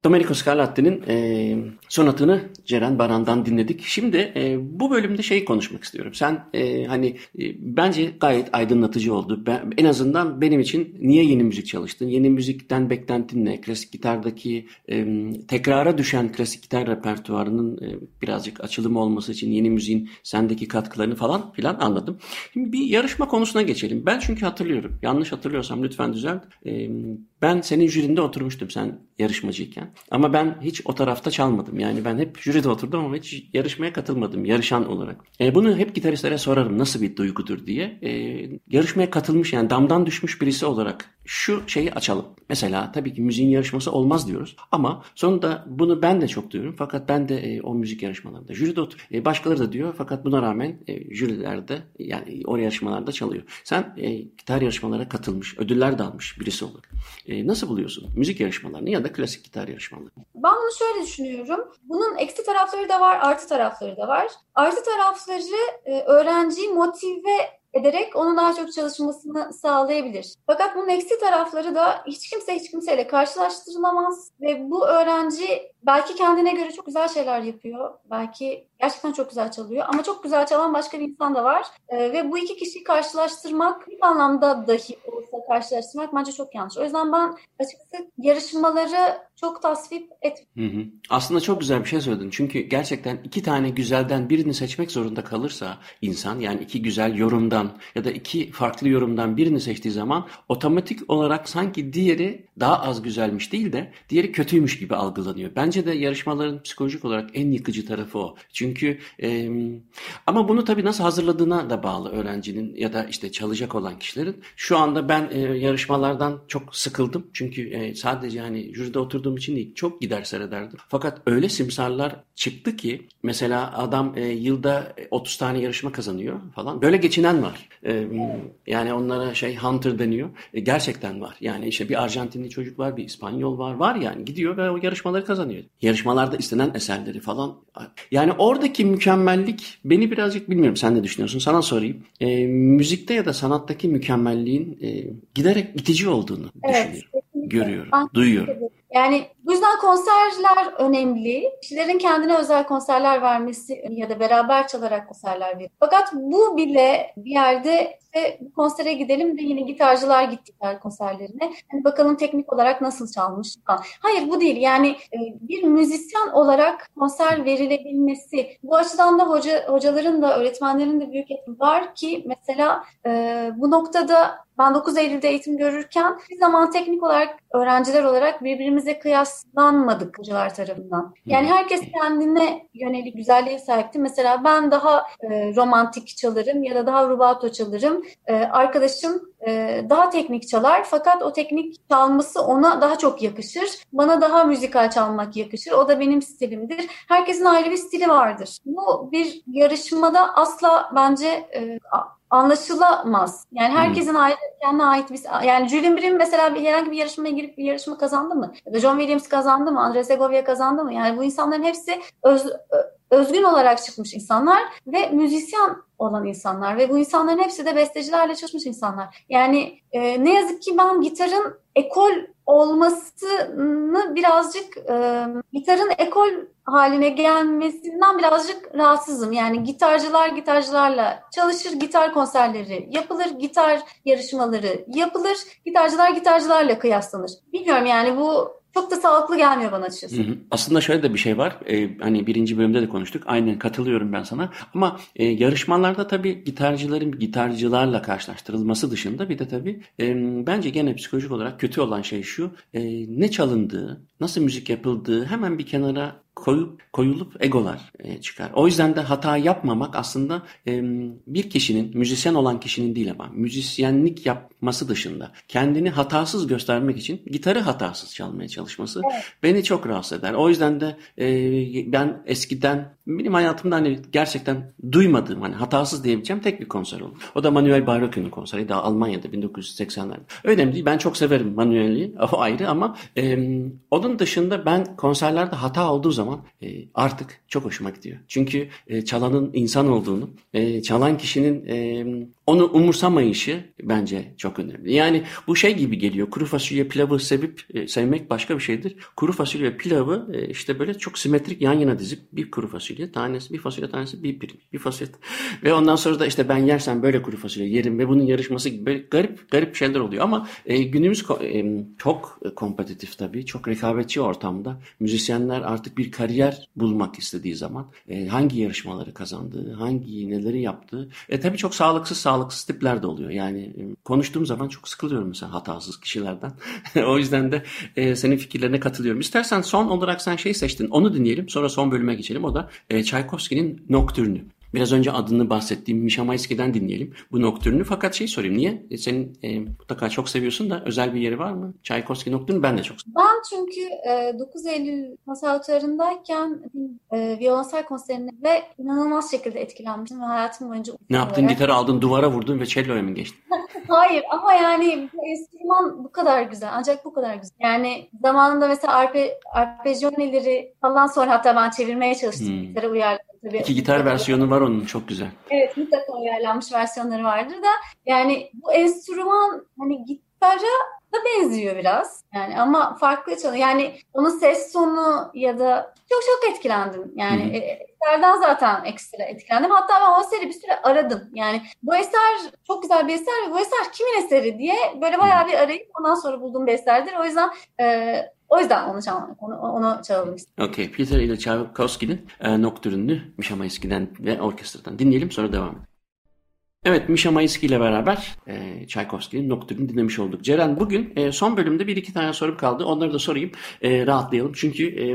Speaker 1: Domenico Scarlatti'nin e, sonatını Ceren Baran'dan dinledik. Şimdi e, bu bölümde şey konuşmak istiyorum. Sen e, hani e, bence gayet aydınlatıcı oldu. Ben, en azından benim için niye yeni müzik çalıştın? Yeni müzikten beklentin ne? Klasik gitardaki e, tekrara düşen klasik gitar repertuarının e, birazcık açılımı olması için yeni müziğin sendeki katkılarını falan filan anladım. Şimdi bir yarışma konusuna geçelim. Ben çünkü hatırlıyorum. Yanlış hatırlıyorsam lütfen düzelt. E, Ben senin jürinde oturmuştum sen yarışmacıyken. Ama ben hiç o tarafta çalmadım. Yani ben hep jüride oturdum ama hiç yarışmaya katılmadım yarışan olarak. E, bunu hep gitaristlere sorarım nasıl bir duygudur diye. E, yarışmaya katılmış yani damdan düşmüş birisi olarak şu şeyi açalım. Mesela tabii ki müziğin yarışması olmaz diyoruz. Ama sonunda bunu ben de çok diyorum. Fakat ben de e, o müzik yarışmalarında jüride otur. E, başkaları da diyor fakat buna rağmen e, jürilerde yani o yarışmalarda çalıyor. Sen e, gitar yarışmalara katılmış, ödüller de almış birisi olarak. E, nasıl buluyorsun müzik yarışmalarını ya da klasik gitar yarışmalarını?
Speaker 2: Ben bunu şöyle düşünüyorum. Bunun eksi tarafları da var, artı tarafları da var. Artı tarafları e, öğrenciyi motive ederek onun daha çok çalışmasını sağlayabilir. Fakat bunun eksi tarafları da hiç kimse hiç kimseyle karşılaştırılamaz ve bu öğrenci belki kendine göre çok güzel şeyler yapıyor. Belki gerçekten çok güzel çalıyor ama çok güzel çalan başka bir insan da var. Ee, ve bu iki kişiyi karşılaştırmak bir anlamda dahi olsa karşılaştırmak bence çok yanlış. O yüzden ben açıkçası yarışmaları çok tasvip etmiyorum.
Speaker 1: Aslında çok güzel bir şey söyledin. Çünkü gerçekten iki tane güzelden birini seçmek zorunda kalırsa insan yani iki güzel yorumdan ya da iki farklı yorumdan birini seçtiği zaman otomatik olarak sanki diğeri daha az güzelmiş değil de diğeri kötüymüş gibi algılanıyor. Bence de yarışmaların psikolojik olarak en yıkıcı tarafı o. Çünkü e, ama bunu tabii nasıl hazırladığına da bağlı öğrencinin ya da işte çalacak olan kişilerin. Şu anda ben e, yarışmalardan çok sıkıldım. Çünkü e, sadece hani jüride oturduğum için değil çok gider seyrederdim. Fakat öyle simsarlar çıktı ki mesela adam e, yılda 30 tane yarışma kazanıyor falan. Böyle geçinen var. E, yani onlara şey hunter deniyor. E, gerçekten var. Yani işte bir Arjantinli çocuk var, bir İspanyol var. Var yani gidiyor ve o yarışmaları kazanıyor. Yarışmalarda istenen eserleri falan. Yani oradaki mükemmellik beni birazcık bilmiyorum sen ne düşünüyorsun? Sana sorayım. E, müzikte ya da sanattaki mükemmelliğin e, giderek itici olduğunu evet, düşünüyorum. Görüyorum, ben, duyuyorum.
Speaker 2: Yani bu yüzden konserler önemli. Kişilerin kendine özel konserler vermesi ya da beraber çalarak konserler veriyor. Fakat bu bile bir yerde işte konsere gidelim de yine gitarcılar gittiler konserlerine. Hani bakalım teknik olarak nasıl çalmış falan. Hayır bu değil. Yani e, bir müzisyen olarak konser verilebilmesi. Bu açıdan da hoca hocaların da öğretmenlerin de büyük etkisi var ki mesela e, bu noktada ben 9 Eylül'de eğitim görürken bir zaman teknik olarak öğrenciler olarak birbirimize kıyaslanmadık hocalar tarafından. Yani herkes kendine yönelik güzelliğe sahipti. Mesela ben daha e, romantik çalarım ya da daha rubato çalarım. E, arkadaşım e, daha teknik çalar fakat o teknik çalması ona daha çok yakışır. Bana daha müzikal çalmak yakışır. O da benim stilimdir. Herkesin ayrı bir stili vardır. Bu bir yarışmada asla bence e, anlaşılamaz. Yani herkesin hmm. ayrı kendine ait bir yani Julian Brim mesela bir herhangi bir yarışmaya girip bir yarışma kazandı mı? Ya da John Williams kazandı mı? Andres Segovia kazandı mı? Yani bu insanların hepsi öz, özgün olarak çıkmış insanlar ve müzisyen olan insanlar ve bu insanların hepsi de bestecilerle çalışmış insanlar. Yani e, ne yazık ki ben gitarın ekol olmasını birazcık e, gitarın ekol haline gelmesinden birazcık rahatsızım. Yani gitarcılar gitarcılarla çalışır, gitar konserleri yapılır, gitar yarışmaları yapılır, gitarcılar gitarcılarla kıyaslanır. Bilmiyorum yani bu çok da sağlıklı gelmiyor bana açıkçası.
Speaker 1: Aslında şöyle de bir şey var. Ee, hani birinci bölümde de konuştuk. Aynen katılıyorum ben sana. Ama e, yarışmalarda tabii gitarcıların gitarcılarla karşılaştırılması dışında bir de tabii e, bence gene psikolojik olarak kötü olan şey şu. E, ne çalındığı, nasıl müzik yapıldığı hemen bir kenara koyup koyulup egolar e, çıkar. O yüzden de hata yapmamak aslında e, bir kişinin müzisyen olan kişinin değil ama müzisyenlik yapması dışında kendini hatasız göstermek için gitarı hatasız çalmaya çalışması evet. beni çok rahatsız eder. O yüzden de e, ben eskiden benim hayatımda hani gerçekten duymadığım hani hatasız diyebileceğim tek bir konser oldu. O da Manuel Baroque'nin konseri daha Almanya'da 1980'lerde. Önemli değil. Ben çok severim Manuel'i. O ayrı ama e, onun dışında ben konserlerde hata olduğu zaman e, artık çok hoşuma gidiyor. Çünkü e, çalanın insan olduğunu, e, çalan kişinin e, onu umursamayışı bence çok önemli. Yani bu şey gibi geliyor. Kuru fasulye pilavı sevip e, sevmek başka bir şeydir. Kuru fasulye pilavı e, işte böyle çok simetrik yan yana dizip bir kuru fasulye tanesi, bir fasulye tanesi, bir pirinç, bir fasulye. Ve ondan sonra da işte ben yersem böyle kuru fasulye yerim ve bunun yarışması gibi böyle garip garip şeyler oluyor. Ama e, günümüz çok kompetitif tabii. Çok rekabetçi ortamda. Müzisyenler artık bir kariyer bulmak istediği zaman hangi yarışmaları kazandığı, hangi neleri yaptığı. E tabii çok sağlıksız sağlıksız sağlıksız tipler de oluyor. Yani e, konuştuğum zaman çok sıkılıyorum mesela hatasız kişilerden. [laughs] o yüzden de e, senin fikirlerine katılıyorum. İstersen son olarak sen şey seçtin. Onu dinleyelim. Sonra son bölüme geçelim. O da e, Tchaikovsky'nin Nocturne'ü. Biraz önce adını bahsettiğim Misha Mayski'den dinleyelim bu noktürünü. Fakat şey sorayım niye? E, senin e, mutlaka çok seviyorsun da özel bir yeri var mı? Tchaikovsky noktürünü ben de çok
Speaker 2: seviyorum. Ben çünkü e, 9 Eylül konservatuarındayken e, violonsel konserine ve inanılmaz şekilde etkilenmiştim ve hayatım boyunca
Speaker 1: Ne yaptın? Gitarı aldın, duvara vurdun ve cello'ya mı geçtin? [laughs]
Speaker 2: Hayır ama yani enstrüman bu kadar güzel. Ancak bu kadar güzel. Yani zamanında mesela arpe, arpejyoneleri falan sonra hatta ben çevirmeye çalıştım. Hmm. Gitarı uyarladım
Speaker 1: tabii. İki gitar versiyonu var onun çok güzel.
Speaker 2: Evet mutlaka uyarlanmış versiyonları vardır da yani bu enstrüman hani gitara da benziyor biraz. Yani ama farklı çalıyor. Yani onun ses tonu ya da çok çok etkilendim. Yani Hı-hı. eserden zaten ekstra etkilendim. Hatta ben o eseri bir süre aradım. Yani bu eser çok güzel bir eser ve bu eser kimin eseri diye böyle bayağı bir arayıp ondan sonra bulduğum bir eserdir. O yüzden e, o yüzden onu çalmak, onu, onu çalalım istedim.
Speaker 1: Okey. Peter ile Tchaikovsky'nin e, Nocturne'ünü Mişa Mayski'den ve orkestradan dinleyelim sonra devam edelim. Evet, Misha Mayski ile beraber e, Tchaikovsky'nin Nocturne'u dinlemiş olduk. Ceren bugün e, son bölümde bir iki tane sorum kaldı. Onları da sorayım, e, rahatlayalım. Çünkü e,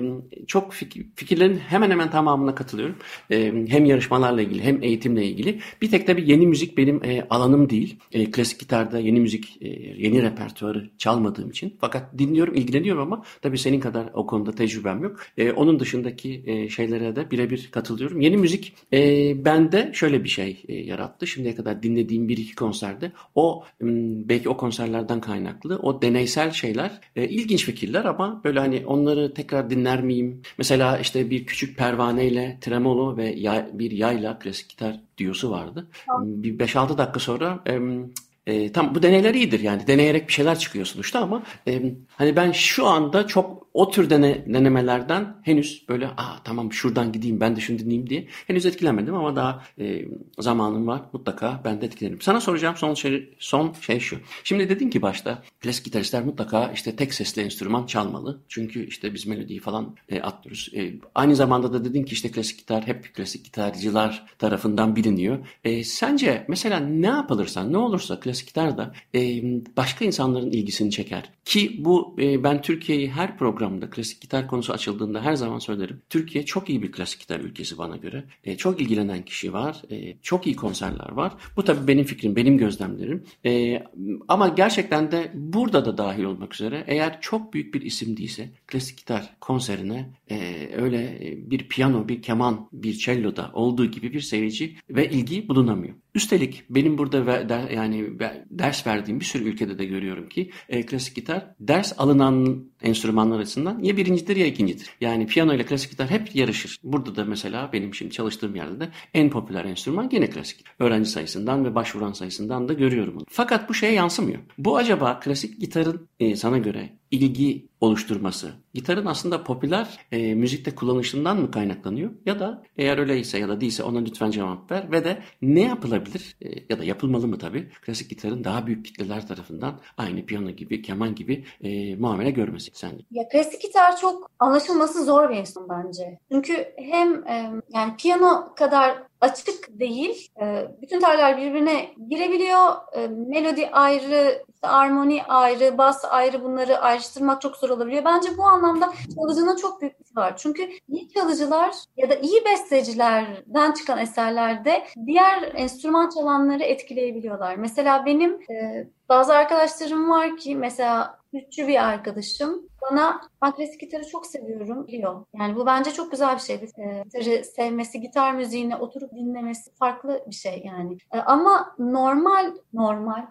Speaker 1: çok fikir, fikirlerin hemen hemen tamamına katılıyorum. E, hem yarışmalarla ilgili hem eğitimle ilgili. Bir tek tabii yeni müzik benim e, alanım değil. E, klasik gitarda yeni müzik, e, yeni repertuarı çalmadığım için. Fakat dinliyorum, ilgileniyorum ama tabii senin kadar o konuda tecrübem yok. E, onun dışındaki e, şeylere de birebir katılıyorum. Yeni müzik e, bende şöyle bir şey e, yarattı. Şimdiye kadar dinlediğim bir iki konserde o belki o konserlerden kaynaklı o deneysel şeyler e, ilginç fikirler ama böyle hani onları tekrar dinler miyim? Mesela işte bir küçük pervaneyle tremolo ve yay, bir yayla klasik gitar diyosu vardı. Bir 5-6 dakika sonra e, tam bu deneyler iyidir yani deneyerek bir şeyler çıkıyor sonuçta ama e, hani ben şu anda çok o tür dene, denemelerden henüz böyle aa tamam şuradan gideyim ben de şunu dinleyeyim diye henüz etkilenmedim ama daha e, zamanım var mutlaka ben de etkilenirim. Sana soracağım son şey, son şey şu. Şimdi dedin ki başta klasik gitaristler mutlaka işte tek sesli enstrüman çalmalı. Çünkü işte biz melodiyi falan e, atlıyoruz. E, aynı zamanda da dedin ki işte klasik gitar hep klasik gitarcılar tarafından biliniyor. E, sence mesela ne yapılırsa ne olursa klasik gitar da e, başka insanların ilgisini çeker. Ki bu e, ben Türkiye'yi her program programda klasik gitar konusu açıldığında her zaman söylerim. Türkiye çok iyi bir klasik gitar ülkesi bana göre. E, çok ilgilenen kişi var. E, çok iyi konserler var. Bu tabii benim fikrim, benim gözlemlerim. E, ama gerçekten de burada da dahil olmak üzere eğer çok büyük bir isim değilse klasik gitar konserine e, öyle bir piyano, bir keman, bir cello'da olduğu gibi bir seyirci ve ilgi bulunamıyor. Üstelik benim burada ve, der, yani ders verdiğim bir sürü ülkede de görüyorum ki e, klasik gitar ders alınan enstrümanlar açısından ya birincidir ya ikincidir. Yani piyano ile klasik gitar hep yarışır. Burada da mesela benim şimdi çalıştığım yerde de en popüler enstrüman gene klasik. Öğrenci sayısından ve başvuran sayısından da görüyorum bunu. Fakat bu şeye yansımıyor. Bu acaba klasik gitarın e, sana göre ilgi oluşturması. Gitarın aslında popüler e, müzikte kullanışından mı kaynaklanıyor? Ya da eğer öyleyse ya da değilse ona lütfen cevap ver. Ve de ne yapılabilir e, ya da yapılmalı mı tabii? Klasik gitarın daha büyük kitleler tarafından aynı piyano gibi, keman gibi e, muamele görmesi sence?
Speaker 2: Ya klasik gitar çok anlaşılması zor bir enstrüman bence. Çünkü hem yani piyano kadar açık değil. E, bütün teller birbirine girebiliyor. E, melodi ayrı, armoni ayrı, bas ayrı bunları ayrıştırmak çok zor olabiliyor. Bence bu anlamda çalıcının çok büyük bir var. Çünkü iyi çalıcılar ya da iyi bestecilerden çıkan eserlerde diğer enstrüman çalanları etkileyebiliyorlar. Mesela benim e, bazı arkadaşlarım var ki mesela Türkçü bir arkadaşım bana ben gitarı çok seviyorum diyor. Yani bu bence çok güzel bir şey. E, gitarı sevmesi, gitar müziğini oturup dinlemesi farklı bir şey yani. E, ama normal normal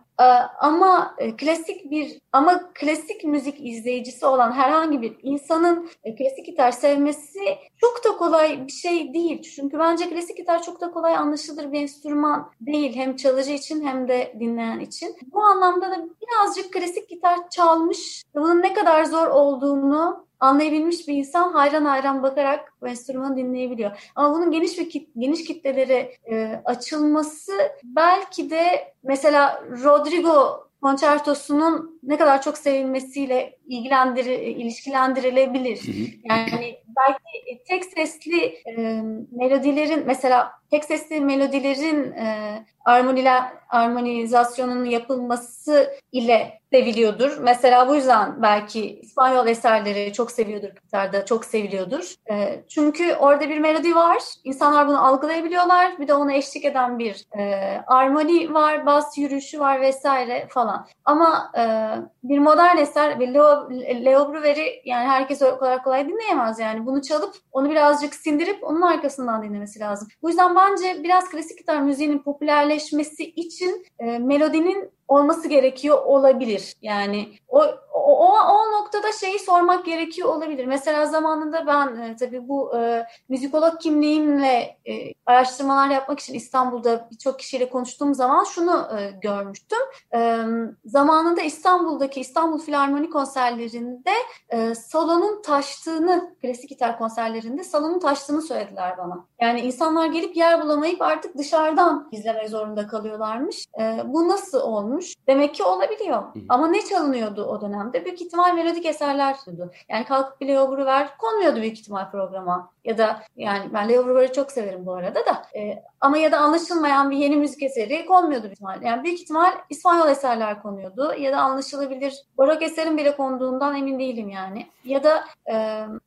Speaker 2: ama e, klasik bir ama klasik müzik izleyicisi olan herhangi bir insanın e, klasik gitar sevmesi çok da kolay bir şey değil. Çünkü bence klasik gitar çok da kolay anlaşılır bir enstrüman değil. Hem çalıcı için hem de dinleyen için. Bu anlamda da birazcık klasik gitar çalmış, bunun ne kadar zor olduğunu anlayabilmiş bir insan hayran hayran bakarak enstrümanı dinleyebiliyor. Ama bunun geniş bir kit, geniş kitlelere e, açılması belki de mesela Rodrigo konçertosunun ne kadar çok sevilmesiyle ilgilendir ilişkilendirilebilir. Yani belki tek sesli e, melodilerin mesela tek sesli melodilerin e, armonile, armonizasyonun yapılması ile seviliyordur. Mesela bu yüzden belki İspanyol eserleri çok seviyordur gitarda, çok seviliyordur. E, çünkü orada bir melodi var, insanlar bunu algılayabiliyorlar. Bir de ona eşlik eden bir e, armoni var, bas yürüyüşü var vesaire falan. Ama e, bir modern eser, bir Leo, Leo Bruveri yani herkes o kadar kolay dinleyemez yani. Bunu çalıp onu birazcık sindirip onun arkasından dinlemesi lazım. Bu yüzden bence biraz klasik gitar müziğinin popülerleşmesi için e, melodinin olması gerekiyor olabilir. Yani o, o, o noktada şeyi sormak gerekiyor olabilir. Mesela zamanında ben e, tabii bu e, müzikolog kimliğimle e, araştırmalar yapmak için İstanbul'da birçok kişiyle konuştuğum zaman şunu e, görmüştüm. E, zamanında İstanbul'daki İstanbul Filarmoni konserlerinde e, salonun taştığını, klasik gitar konserlerinde salonun taştığını söylediler bana. Yani insanlar gelip yer bulamayıp artık dışarıdan izlemek zorunda kalıyorlarmış. E, bu nasıl olmuş? Demek ki olabiliyor. Hı. Ama ne çalınıyordu o dönemde? Büyük ihtimal melodik eserler sundu. Yani kalkıp bir Leo Bruver konmuyordu büyük ihtimal programa. Ya da yani ben Leo Bruver'i çok severim bu arada da. E, ama ya da anlaşılmayan bir yeni müzik eseri konmuyordu büyük ihtimal. Yani büyük ihtimal İspanyol eserler konuyordu. Ya da anlaşılabilir barok eserin bile konduğundan emin değilim yani. Ya da e,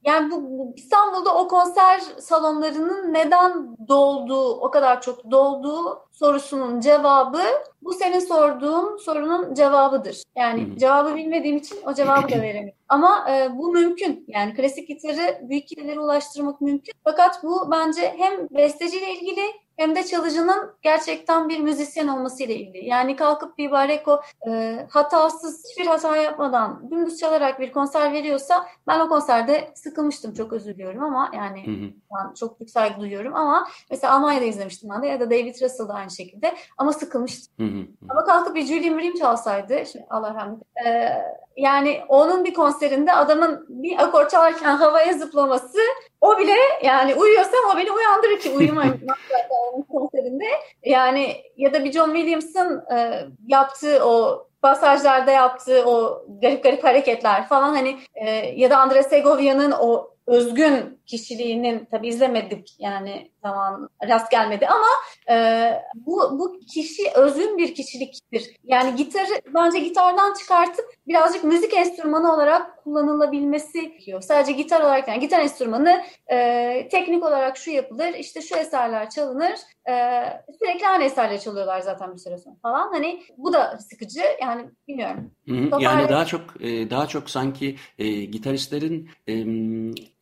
Speaker 2: yani bu, bu İstanbul'da o konser salonlarının neden dolduğu, o kadar çok dolduğu sorusunun cevabı bu senin sorduğun sorunun cevabıdır. Yani hmm. cevabı bilmediğim için o cevabı da veremiyorum. [clears throat] Ama e, bu mümkün. Yani klasik gitarı büyük kitlelere ulaştırmak mümkün. Fakat bu bence hem besteciyle ilgili hem de çalıcının gerçekten bir müzisyen olması ile ilgili. Yani kalkıp bir Bareko e, hatasız, hiçbir hata yapmadan dümdüz çalarak bir konser veriyorsa ben o konserde sıkılmıştım. Çok özür diliyorum ama yani hı hı. ben çok büyük saygı duyuyorum ama mesela Almanya'da izlemiştim ben de ya da David Russell da aynı şekilde ama sıkılmıştım. Hı hı. Ama kalkıp bir Julian Bream çalsaydı, şimdi Allah rahmet e, yani onun bir konserinde adamın bir akor çalarken havaya zıplaması o bile yani uyuyorsam o beni uyandırır ki uyumayın [laughs] onun konserinde. Yani ya da bir John Williams'ın e, yaptığı o pasajlarda yaptığı o garip garip hareketler falan hani e, ya da Andres Segovia'nın o özgün kişiliğinin tabi izlemedik yani zaman rast gelmedi ama e, bu, bu kişi özün bir kişiliktir. Yani gitarı bence gitardan çıkartıp birazcık müzik enstrümanı olarak kullanılabilmesi gerekiyor. Sadece gitar olarak yani gitar enstrümanı e, teknik olarak şu yapılır işte şu eserler çalınır e, sürekli aynı eserler çalıyorlar zaten bir süre sonra falan. Hani bu da sıkıcı yani bilmiyorum.
Speaker 1: Hı hı. Yani daha çok e, daha çok sanki e, gitaristlerin e,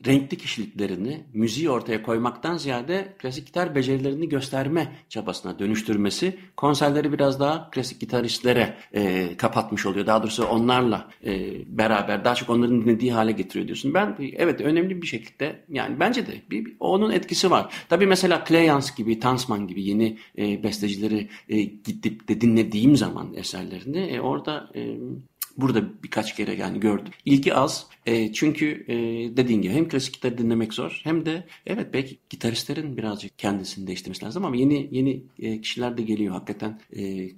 Speaker 1: renkli kişiliklerini müziği ortaya koymaktan ziyade klasik gitar becerilerini gösterme çabasına dönüştürmesi konserleri biraz daha klasik gitaristlere e, kapatmış oluyor. Daha doğrusu onlarla e, beraber daha çok onların dinlediği hale getiriyor diyorsun. Ben evet önemli bir şekilde yani bence de bir, bir onun etkisi var. Tabii mesela Clayans gibi, Tansman gibi yeni e, bestecileri e, gidip de dinlediğim zaman eserlerini e, orada e, burada birkaç kere yani gördüm. İlgi az e, çünkü e, dediğin gibi hem klasik gitar dinlemek zor hem de evet belki gitaristlerin birazcık kendisini değiştirmesi lazım ama yeni yeni e, kişiler de geliyor hakikaten. E,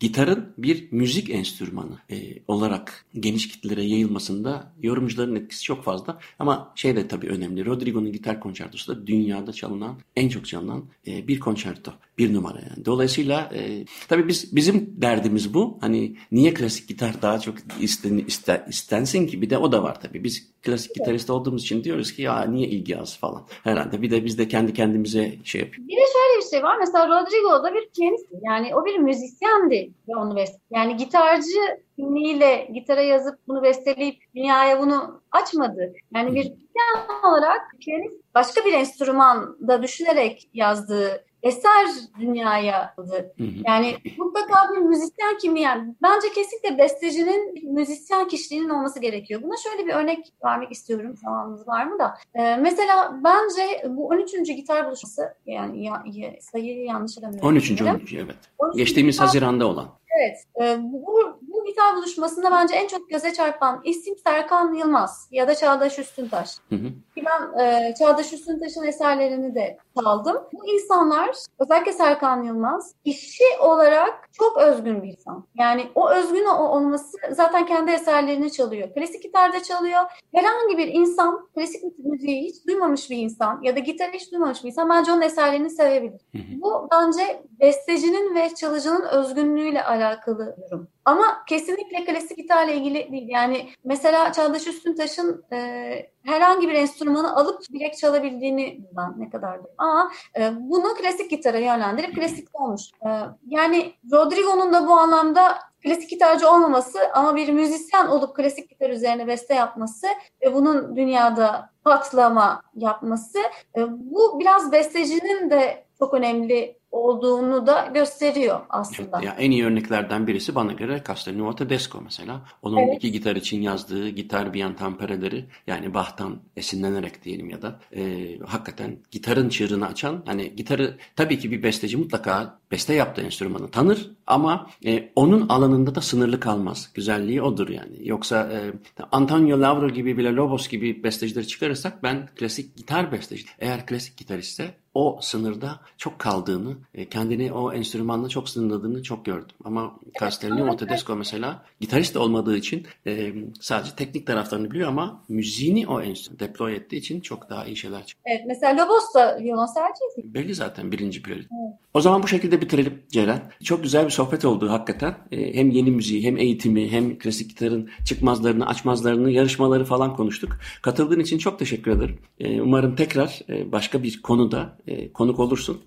Speaker 1: gitarın bir müzik enstrümanı e, olarak geniş kitlelere yayılmasında yorumcuların etkisi çok fazla ama şey de tabii önemli. Rodrigo'nun gitar konçertosu da dünyada çalınan en çok çalınan e, bir konçerto. Bir numara yani. Dolayısıyla e, tabii biz bizim derdimiz bu. Hani niye klasik gitar daha çok isten, isten, istensin ki bir de o da var tabii. Biz klasik gitarist olduğumuz için diyoruz ki ya niye ilgi az falan. Herhalde bir de biz de kendi kendimize şey yapıyoruz.
Speaker 2: Bir de şöyle bir şey var. Mesela Rodrigo da bir piyanist. Yani o bir müzisyendi ve onu best. Yani gitarcı kimliğiyle gitara yazıp bunu besteleyip dünyaya bunu açmadı. Yani bir piyan olarak piyanist başka bir enstrümanda düşünerek yazdığı eser dünyaya aldı. Yani mutlaka bir müzisyen kimliği yani bence kesinlikle bestecinin müzisyen kişiliğinin olması gerekiyor. Buna şöyle bir örnek vermek istiyorum. Zamanımız var mı da. Ee, mesela bence bu 13. gitar buluşması yani ya, ya, sayıyı yanlış hatırlamıyorum.
Speaker 1: 13. 13. evet. 13. Geçtiğimiz. Haziran'da olan.
Speaker 2: Evet. E, bu, bu gitar buluşmasında bence en çok göze çarpan isim Serkan Yılmaz ya da Çağdaş Üstüntaş. Hı hı. Ben e, Çağdaş Üstüntaş'ın eserlerini de çaldım. Bu insanlar özellikle Serkan Yılmaz kişi olarak çok özgün bir insan. Yani o özgün olması zaten kendi eserlerini çalıyor. Klasik gitarda çalıyor. Herhangi bir insan klasik müziği hiç duymamış bir insan ya da gitar hiç duymamış bir insan bence onun eserlerini sevebilir. Hı hı. Bu bence bestecinin ve çalıcının özgünlüğüyle alakalı durum. Ama kesinlikle klasik gitarla ilgili değil. Yani mesela Çağdaş Üstüntaş'ın e, herhangi bir enstrümanı alıp bilek çalabildiğini ben ne kadar da. Ama e, bunu klasik gitara yönlendirip klasik olmuş. E, yani Rodrigo'nun da bu anlamda klasik gitarcı olmaması ama bir müzisyen olup klasik gitar üzerine beste yapması ve bunun dünyada patlama yapması e, bu biraz bestecinin de çok önemli olduğunu da gösteriyor aslında.
Speaker 1: Evet, ya en iyi örneklerden birisi bana göre Castelnuovo Tedesco mesela. Onun evet. iki gitar için yazdığı gitar bir yan tampereleri yani Bach'tan esinlenerek diyelim ya da e, hakikaten gitarın çığırını açan hani gitarı tabii ki bir besteci mutlaka beste yaptığı enstrümanı tanır ama e, onun alanında da sınırlı kalmaz. Güzelliği odur yani. Yoksa e, Antonio Lauro gibi bile Lobos gibi bestecileri çıkarırsak ben klasik gitar besteci. Eğer klasik gitaristse o sınırda çok kaldığını, e, kendini o enstrümanla çok sınırladığını çok gördüm. Ama Castellino Tedesco mesela gitarist olmadığı için e, sadece teknik taraflarını biliyor ama müziğini o enstrüman deploy ettiği için çok daha iyi şeyler çıkıyor.
Speaker 2: Evet mesela Lobos da violonselciydi.
Speaker 1: Belli zaten birinci piyano. Evet. O zaman bu şekilde bitirelim Ceren. Çok güzel bir sohbet oldu hakikaten. E, hem yeni müziği hem eğitimi hem klasik gitarın çıkmazlarını açmazlarını yarışmaları falan konuştuk. Katıldığın için çok teşekkür ederim. Umarım tekrar başka bir konuda konuk olursun.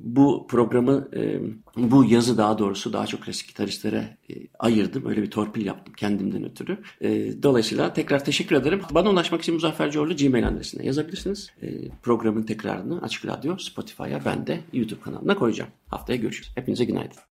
Speaker 1: Bu programı, e, bu yazı daha doğrusu daha çok klasik gitaristlere e, ayırdım. Öyle bir torpil yaptım kendimden ötürü. E, dolayısıyla tekrar teşekkür ederim. Bana ulaşmak için Muzaffer Coğlu Gmail adresine yazabilirsiniz. E, programın tekrarını Açık Radyo, Spotify'a ben de YouTube kanalına koyacağım. Haftaya görüşürüz. Hepinize günaydın.